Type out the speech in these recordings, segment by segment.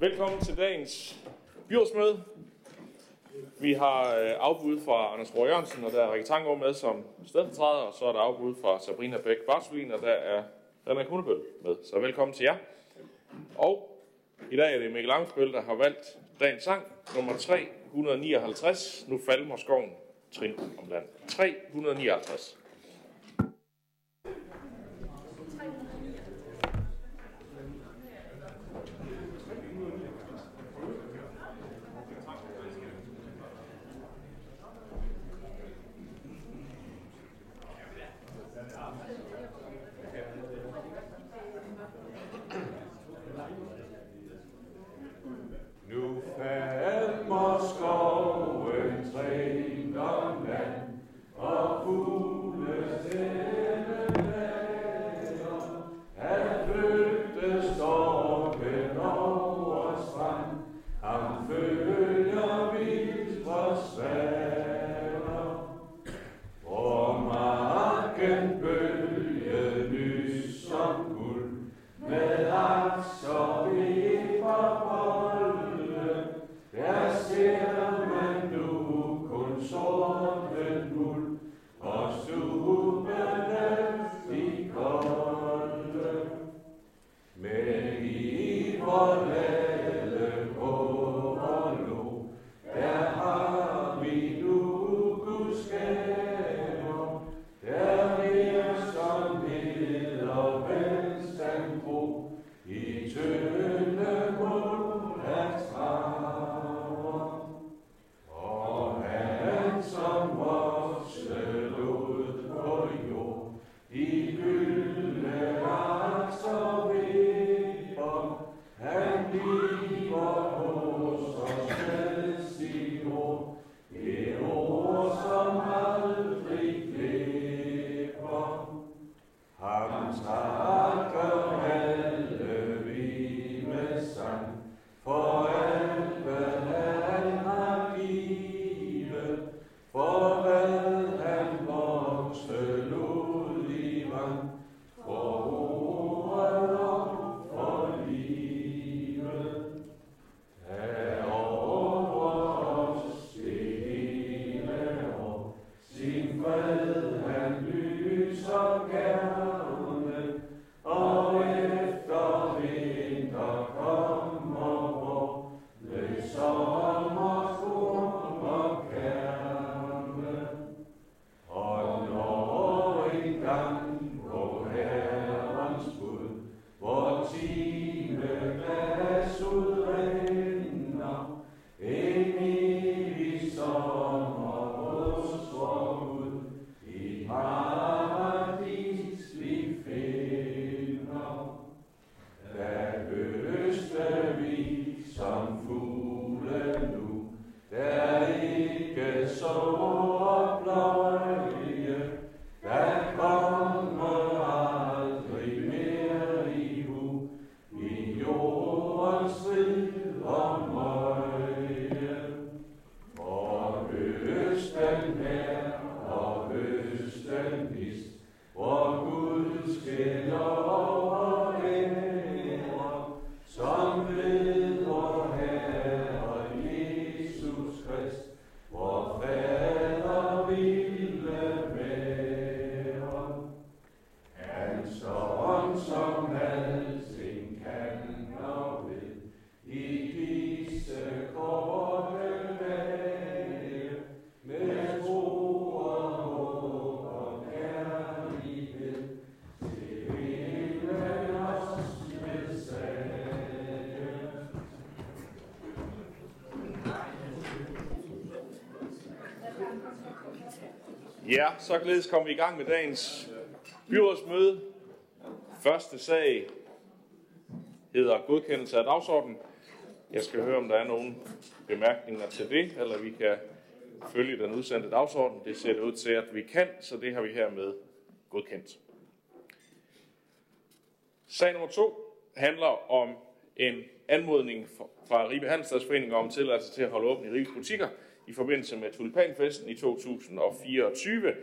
Velkommen til dagens byrådsmøde. Vi har øh, afbud fra Anders Røg Jørgensen, og der er Rikke Tangård med som stedfortræder, og så er der afbud fra Sabrina Bæk Bartolin, og der er Henrik Hundebøl med. Så velkommen til jer. Og i dag er det Mikkel Amsbøl, der har valgt dagens sang, nummer 359, Nu falmer skoven, trin om land. 359. Ja, så glædes kom vi i gang med dagens byrådsmøde. Første sag hedder godkendelse af dagsordenen. Jeg skal høre, om der er nogle bemærkninger til det, eller vi kan følge den udsendte dagsorden. Det ser det ud til, at vi kan, så det har vi hermed godkendt. Sag nummer to handler om en anmodning fra Ribe Handelsstadsforening om tilladelse til at holde åbent i Ribes butikker – i forbindelse med Tulipanfesten i 2024,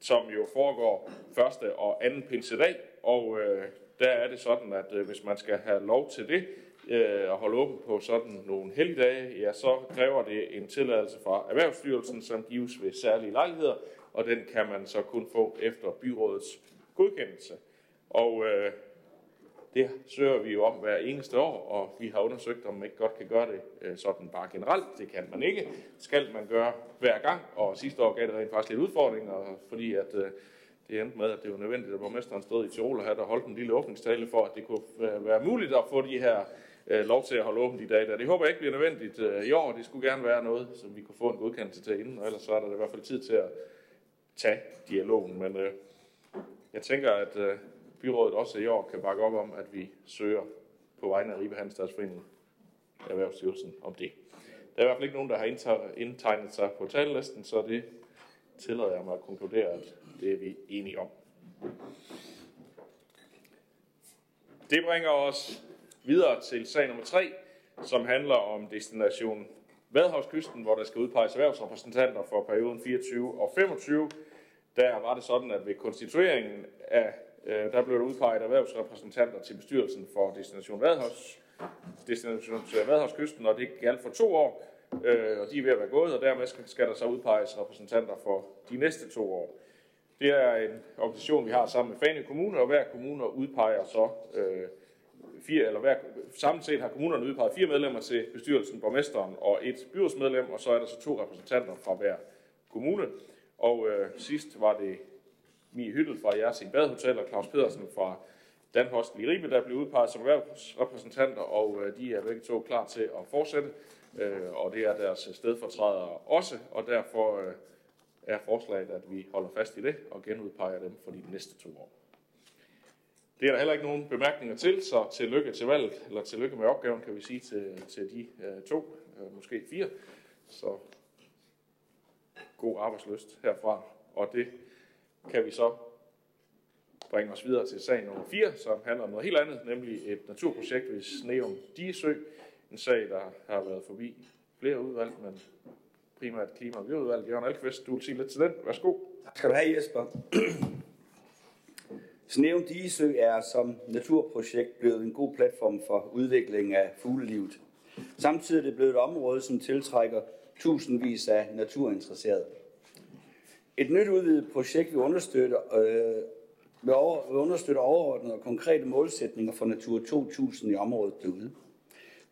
som jo foregår første og anden pinsedag. Og øh, der er det sådan, at øh, hvis man skal have lov til det, øh, at holde åben på sådan nogle helligdage, ja, så kræver det en tilladelse fra Erhvervsstyrelsen, som gives ved særlige lejligheder, og den kan man så kun få efter byrådets godkendelse. Og øh, det søger vi jo om hver eneste år, og vi har undersøgt, om man ikke godt kan gøre det øh, sådan bare generelt. Det kan man ikke. Skal man gøre hver gang, og sidste år gav det rent faktisk lidt udfordringer, fordi at øh, det endte med, at det var nødvendigt, at borgmesteren stod i Tirol og havde holdt en lille åbningstale for, at det kunne øh, være muligt at få de her øh, lov til at holde åbent i dag. Det håber jeg ikke bliver nødvendigt i år. Det skulle gerne være noget, som vi kunne få en godkendelse til inden, og ellers så er der i hvert fald tid til at tage dialogen. Men øh, jeg tænker, at øh, byrådet også i år kan bakke op om, at vi søger på vegne af Ribe Handelsstatsforeningen Erhvervsstyrelsen om det. Der er i hvert fald ikke nogen, der har indtegnet sig på talelisten, så det tillader jeg mig at konkludere, at det er vi enige om. Det bringer os videre til sag nummer 3, som handler om destination Vadehavskysten, hvor der skal udpeges erhvervsrepræsentanter for perioden 24 og 25. Der var det sådan, at ved konstitueringen af Øh, der blev der udpeget erhvervsrepræsentanter til bestyrelsen for Destination Vadhavs, Destination Vadhavskysten, og det galt for to år, øh, og de er ved at være gået, og dermed skal der så udpeges repræsentanter for de næste to år. Det er en organisation, vi har sammen med Fanø Kommune, og hver kommune udpeger så øh, fire, eller hver, samlet set har kommunerne udpeget fire medlemmer til bestyrelsen, borgmesteren og et byrådsmedlem, og så er der så to repræsentanter fra hver kommune. Og øh, sidst var det Mie Hyttel fra Jersing Badhotel og Claus Pedersen fra Danhostel i Ribe, der blev udpeget som erhvervsrepræsentanter, og øh, de er begge to klar til at fortsætte, øh, og det er deres øh, stedfortrædere også, og derfor er forslaget, at vi holder fast i det og genudpeger dem for de næste to år. Det er der heller ikke nogen bemærkninger til, så tillykke til valget, eller tillykke med opgaven, kan vi sige til, til de to, måske fire. Så god arbejdsløst herfra. Og det kan vi så bringe os videre til sag nummer 4, som handler om noget helt andet, nemlig et naturprojekt ved Sneum Digesø. En sag, der har været forbi flere udvalg, men primært klima- og miljøudvalg. Jørgen Alkvist, du vil sige lidt til den. Værsgo. Tak skal du have, Jesper. Sneum Digesø er som naturprojekt blevet en god platform for udvikling af fuglelivet. Samtidig er det blevet et område, som tiltrækker tusindvis af naturinteresserede. Et nyt udvidet projekt vil understøtte, øh, vil, over, vil understøtte overordnede og konkrete målsætninger for Natur 2000 i området derude.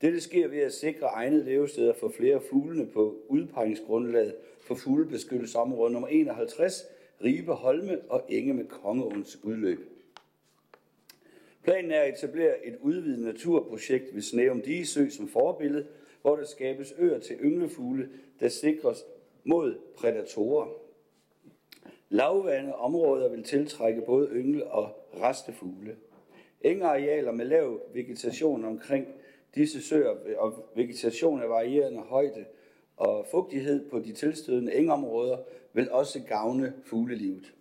Dette sker ved at sikre egnede levesteder for flere fuglene på udpegningsgrundlaget for fuglebeskyttelsesområde nummer 51, Ribe, Holme og Enge med Kongeåns udløb. Planen er at etablere et udvidet naturprojekt ved Sneum Digesø som forbillede, hvor der skabes øer til ynglefugle, der sikres mod prædatorer. Lavvandede områder vil tiltrække både yngle og restefugle. Engarealer med lav vegetation omkring disse søer og vegetation af varierende højde og fugtighed på de tilstødende engområder vil også gavne fuglelivet.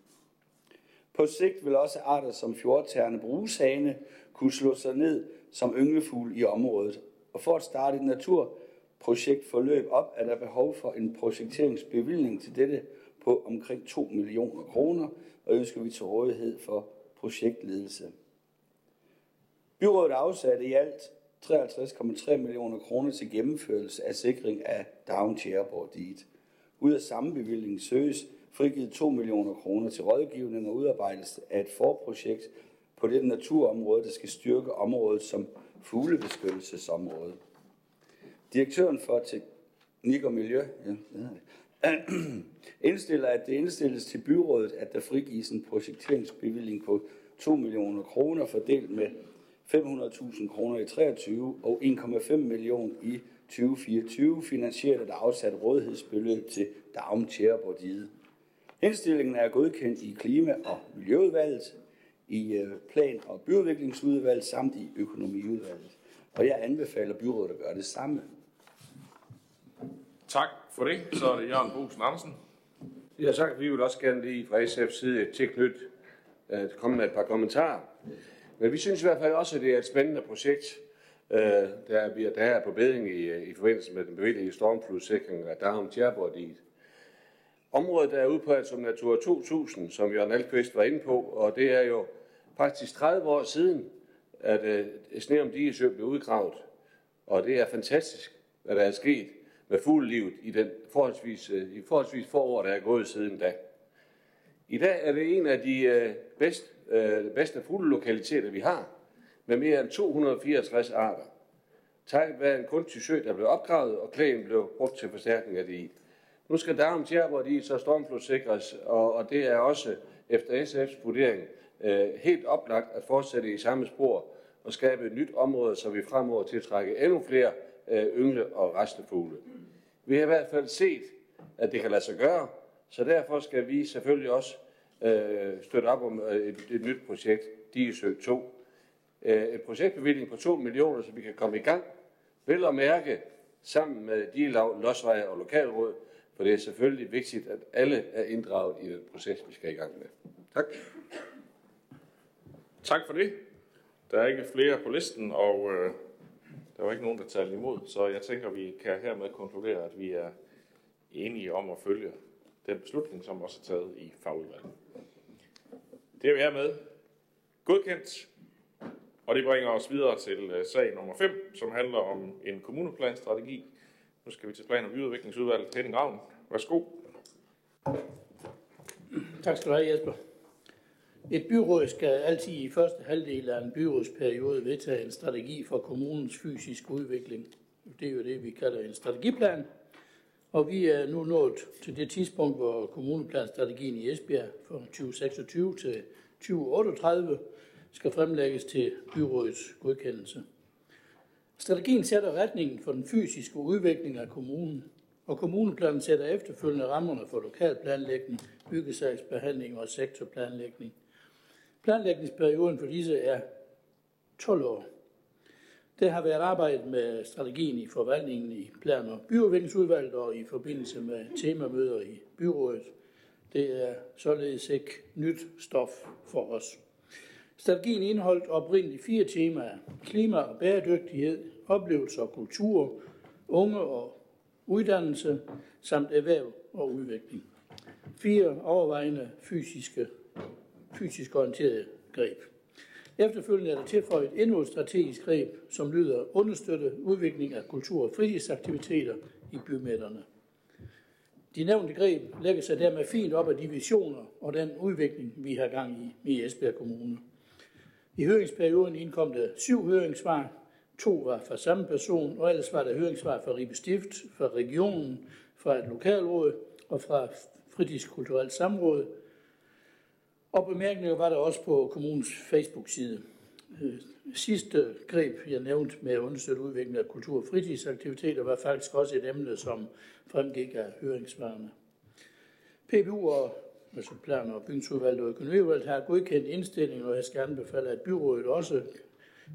På sigt vil også arter som fjordtærne brushane kunne slå sig ned som ynglefugl i området. Og for at starte et naturprojektforløb op, er der behov for en projekteringsbevilling til dette på omkring 2 millioner kroner, og ønsker vi til rådighed for projektledelse. Byrådet afsatte i alt 53,3 millioner kroner til gennemførelse af sikring af Down Chairboard Deed. Ud af samme bevilling søges frigivet 2 millioner kroner til rådgivning og udarbejdelse af et forprojekt på det naturområde, der skal styrke området som fuglebeskyttelsesområde. Direktøren for Teknik og Miljø, ja, det indstiller, at det indstilles til byrådet, at der frigives en projekteringsbevilling på 2 millioner kroner fordelt med 500.000 kroner i 23 og 1,5 millioner i 2024, finansieret af det afsatte rådighedsbeløb til Daum Tjærebordiet. Indstillingen er godkendt i Klima- og Miljøudvalget, i øh, Plan- og Byudviklingsudvalget samt i Økonomiudvalget. og jeg anbefaler byrådet at gøre det samme. Tak for det. Så er det Jørgen Bosen Andersen. Ja, tak. vi vil også gerne lige fra SF's side tilknytte at komme med et par kommentarer. Men vi synes i hvert fald også, at det er et spændende projekt, øh, der, bliver, der er på beding i, øh, i forbindelse med den bevilgede stormflodsikring af Darum Tjerbordiet. Området der er ude på som Natura 2000, som Jørgen Alkvist var inde på, og det er jo faktisk 30 år siden, at øh, uh, Sneum Digesø blev udgravet. Og det er fantastisk, hvad der er sket med fuglelivet i den forholdsvis, øh, i forholdsvis få år, der er gået siden da. I dag er det en af de øh, bedst, uh, bedste fuglelokaliteter, vi har, med mere end 264 arter. Tak være en kunstig sø, der blev opgravet, og klæden blev brugt til forstærkning af det i. Nu skal Darum hvor i så stormflodssikres, og, og det er også efter SF's vurdering øh, helt oplagt at fortsætte i samme spor og skabe et nyt område, så vi fremover tiltrækker endnu flere øh, yngle og restefugle. Vi har i hvert fald set, at det kan lade sig gøre, så derfor skal vi selvfølgelig også øh, støtte op om øh, et, et nyt projekt, Digesø 2. Øh, et projektbevilling på 2 millioner, så vi kan komme i gang. Vel at mærke sammen med de lodsveje og lokalråd, for det er selvfølgelig vigtigt, at alle er inddraget i den proces, vi skal i gang med. Tak. Tak for det. Der er ikke flere på listen, og øh, der var ikke nogen, der talte imod, så jeg tænker, vi kan hermed konkludere, at vi er enige om at følge den beslutning, som også er taget i fagudvalget. Det er vi hermed godkendt, og det bringer os videre til øh, sag nummer 5, som handler om en kommuneplanstrategi. Nu skal vi til plan- og byudviklingsudvalget. Henning Ravn, værsgo. Tak skal du have, Jesper. Et byråd skal altid i første halvdel af en byrådsperiode vedtage en strategi for kommunens fysiske udvikling. Det er jo det, vi kalder en strategiplan. Og vi er nu nået til det tidspunkt, hvor kommuneplanstrategien i Esbjerg for 2026 til 2038 skal fremlægges til byrådets godkendelse. Strategien sætter retningen for den fysiske udvikling af kommunen, og kommuneplanen sætter efterfølgende rammerne for lokalplanlægning, byggesagsbehandling og sektorplanlægning. Planlægningsperioden for disse er 12 år. Der har været arbejdet med strategien i forvaltningen i plan- og byudviklingsudvalget og i forbindelse med temamøder i byrådet. Det er således ikke nyt stof for os. Strategien indeholdt oprindeligt fire temaer. Klima og bæredygtighed, oplevelser og kultur, unge og uddannelse, samt erhverv og udvikling. Fire overvejende fysiske, fysisk orienterede greb. Efterfølgende er der tilføjet endnu et strategisk greb, som lyder understøtte udvikling af kultur- og fritidsaktiviteter i bymidterne. De nævnte greb lægger sig dermed fint op af de visioner og den udvikling, vi har gang i i Esbjerg Kommune. I høringsperioden indkom der syv høringssvar. To var fra samme person, og ellers var der høringssvar fra Ribe Stift, fra regionen, fra et lokalråd og fra fritidskulturelt samråd. Og bemærkninger var der også på kommunens Facebook-side. Øh, sidste greb, jeg nævnte med at understøtte udviklingen af kultur- og fritidsaktiviteter, var faktisk også et emne, som fremgik af høringssvarene. PBU og altså plan- og bygningsudvalget og økonomiudvalget har godkendt indstillingen, og jeg skal anbefale, at byrådet også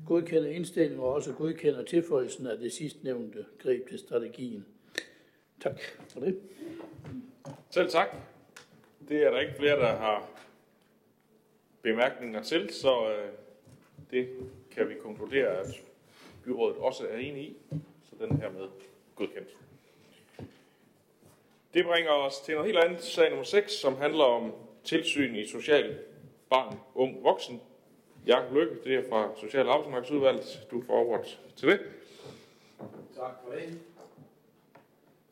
godkender indstillingen og også godkender tilføjelsen af det sidst nævnte greb til strategien. Tak for det. Selv tak. Det er der ikke flere, der har bemærkninger til, så øh, det kan vi konkludere, at byrådet også er enige i, så den her med godkendt. Det bringer os til noget helt andet, sag nummer 6, som handler om tilsyn i social barn, ung, voksen. Jakob Lykke, det er fra Social- og Arbejdsmarkedsudvalget. Du får ordet til det. Tak for det.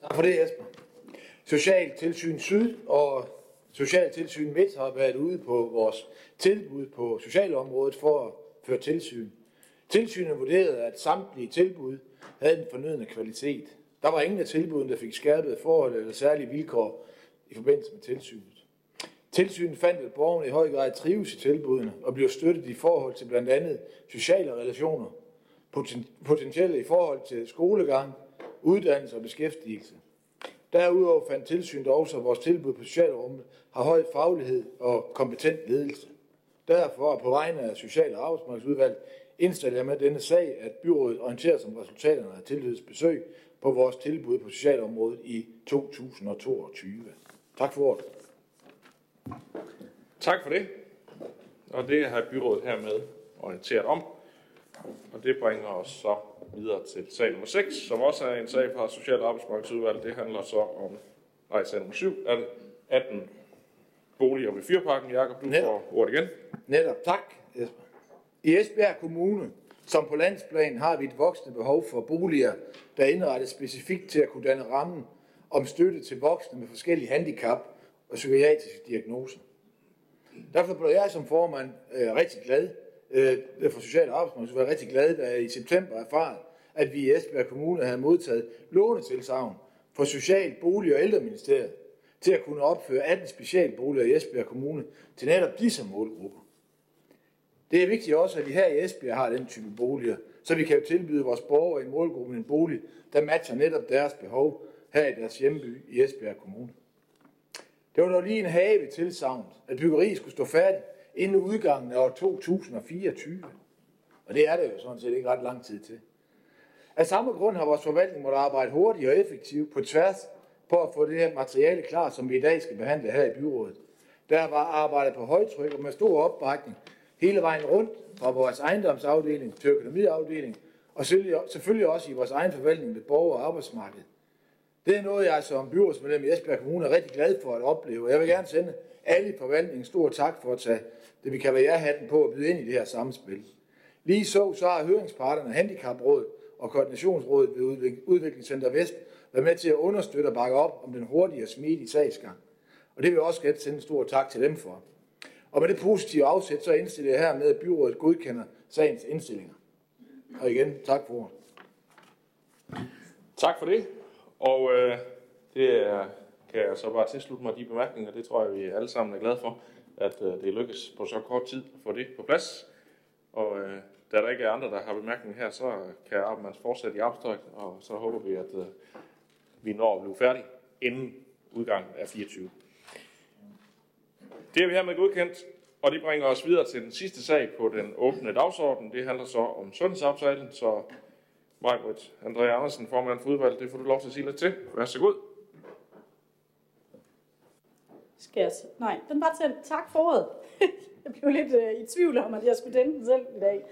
Tak for det, Jesper. Socialtilsyn Syd og Socialtilsyn Midt har været ude på vores tilbud på socialområdet for at føre tilsyn. Tilsynet vurderede, at samtlige tilbud havde den fornødende kvalitet. Der var ingen af tilbudene, der fik skærpede forhold eller særlige vilkår i forbindelse med tilsynet. Tilsynet fandt, at borgerne i høj grad trives i tilbudene og blev støttet i forhold til blandt andet sociale relationer, potentielle i forhold til skolegang, uddannelse og beskæftigelse. Derudover fandt tilsynet også, at vores tilbud på socialrummet har høj faglighed og kompetent ledelse. Derfor er på vegne af Social- og Arbejdsmarkedsudvalget indstiller jeg med denne sag, at byrådet orienterer sig om resultaterne af tilbudets besøg på vores tilbud på socialområdet i 2022. Tak for ordet. Tak for det. Og det har byrådet hermed orienteret om. Og det bringer os så videre til sag nummer 6, som også er en sag fra Social- og Arbejdsmarkedsudvalget. Det handler så om, nej, sag nummer 7, er det 18 boliger ved Fyrparken. Jakob, du Netop. får ordet igen. Netop. Tak, Jesper. I Esbjerg Kommune, som på landsplan, har vi et voksende behov for boliger, der er indrettet specifikt til at kunne danne rammen om støtte til voksne med forskellige handicap og psykiatriske diagnoser. Derfor blev jeg som formand øh, rigtig glad øh, for Social- og var rigtig glad, da jeg i september erfarede, at vi i Esbjerg Kommune havde modtaget lånetilsavn fra Social-, Bolig- og Ældreministeriet til at kunne opføre 18 specialboliger i Esbjerg Kommune til netop disse målgrupper. Det er vigtigt også, at vi her i Esbjerg har den type boliger, så vi kan tilbyde vores borgere i målgruppen en bolig, der matcher netop deres behov her i deres hjemby i Esbjerg Kommune. Det var dog lige en have ved tilsavnet, at byggeriet skulle stå færdigt inden udgangen af år 2024. Og det er det jo sådan set ikke ret lang tid til. Af samme grund har vores forvaltning måtte arbejde hurtigt og effektivt på tværs på at få det her materiale klar, som vi i dag skal behandle her i byrådet. Der var arbejdet på højtryk og med stor opbakning hele vejen rundt fra vores ejendomsafdeling til økonomiafdeling, og selvfølgelig- også i vores egen forvaltning med borger- og arbejdsmarked. Det er noget, jeg som byrådsmedlem i Esbjerg Kommune er rigtig glad for at opleve. og Jeg vil gerne sende alle i forvaltningen stor tak for at tage det, vi kalder jer-hatten på at byde ind i det her samspil. Lige så, så har høringsparterne, Handicaprådet og Koordinationsrådet ved Udviklingscenter Vest været med til at understøtte og bakke op om den hurtige og smidige sagsgang. Og det vil jeg også gerne sende en stor tak til dem for. Og med det positive afsæt, så indstiller jeg her med, at byrådet godkender sagens indstillinger. Og igen, tak for ordet. Tak for det. Og øh, det er, kan jeg så bare tilslutte mig de bemærkninger. Det tror jeg, vi alle sammen er glade for, at øh, det lykkes på så kort tid at få det på plads. Og øh, da der ikke er andre, der har bemærkninger her, så øh, kan man fortsætte i abstrakt, og så håber vi, at øh, vi når at blive færdige inden udgangen af 24. Det er vi hermed godkendt, og det bringer os videre til den sidste sag på den åbne dagsorden. Det handler så om sundhedsaftalen, så Majbrit André Andersen, formand for udvalget, det får du lov til at sige lidt til. Vær så god. Skal jeg... Nej, den var til tak for ordet. jeg blev lidt øh, i tvivl om, at jeg skulle denne den selv i dag.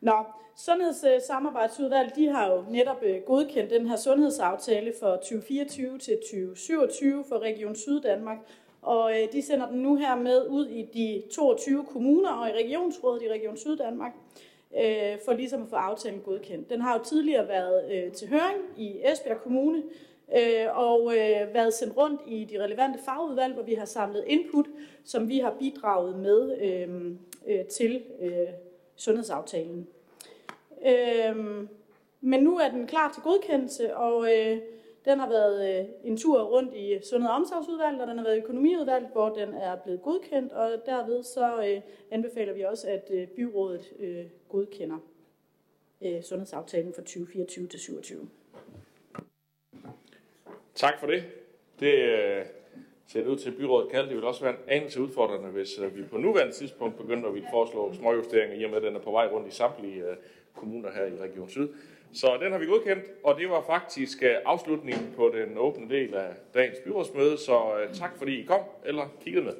Nå, Sundhedssamarbejdsudvalget, de har jo netop øh, godkendt den her sundhedsaftale for 2024 til 2027 for Region Syddanmark, og øh, de sender den nu her med ud i de 22 kommuner og i regionsrådet i Region Syddanmark, øh, for ligesom at få aftalen godkendt. Den har jo tidligere været øh, til høring i Esbjerg Kommune, øh, og øh, været sendt rundt i de relevante fagudvalg, hvor vi har samlet input, som vi har bidraget med øh, øh, til øh, sundhedsaftalen. Øh, men nu er den klar til godkendelse, og øh, den har været øh, en tur rundt i Sundhed- og Omsorgsudvalget, og den har været i Økonomiudvalget, hvor den er blevet godkendt, og derved så øh, anbefaler vi også, at øh, byrådet øh, godkender øh, sundhedsaftalen for 2024 til 2027. Tak for det. Det øh, ser det ud til, at byrådet kan. Det vil også være en anelse udfordrende, hvis øh, vi på nuværende tidspunkt begynder at ville foreslå småjusteringer, i og med at den er på vej rundt i samtlige øh, kommuner her i Region Syd. Så den har vi godkendt, og det var faktisk øh, afslutningen på den åbne del af dagens byrådsmøde. Så øh, tak fordi I kom eller kiggede med.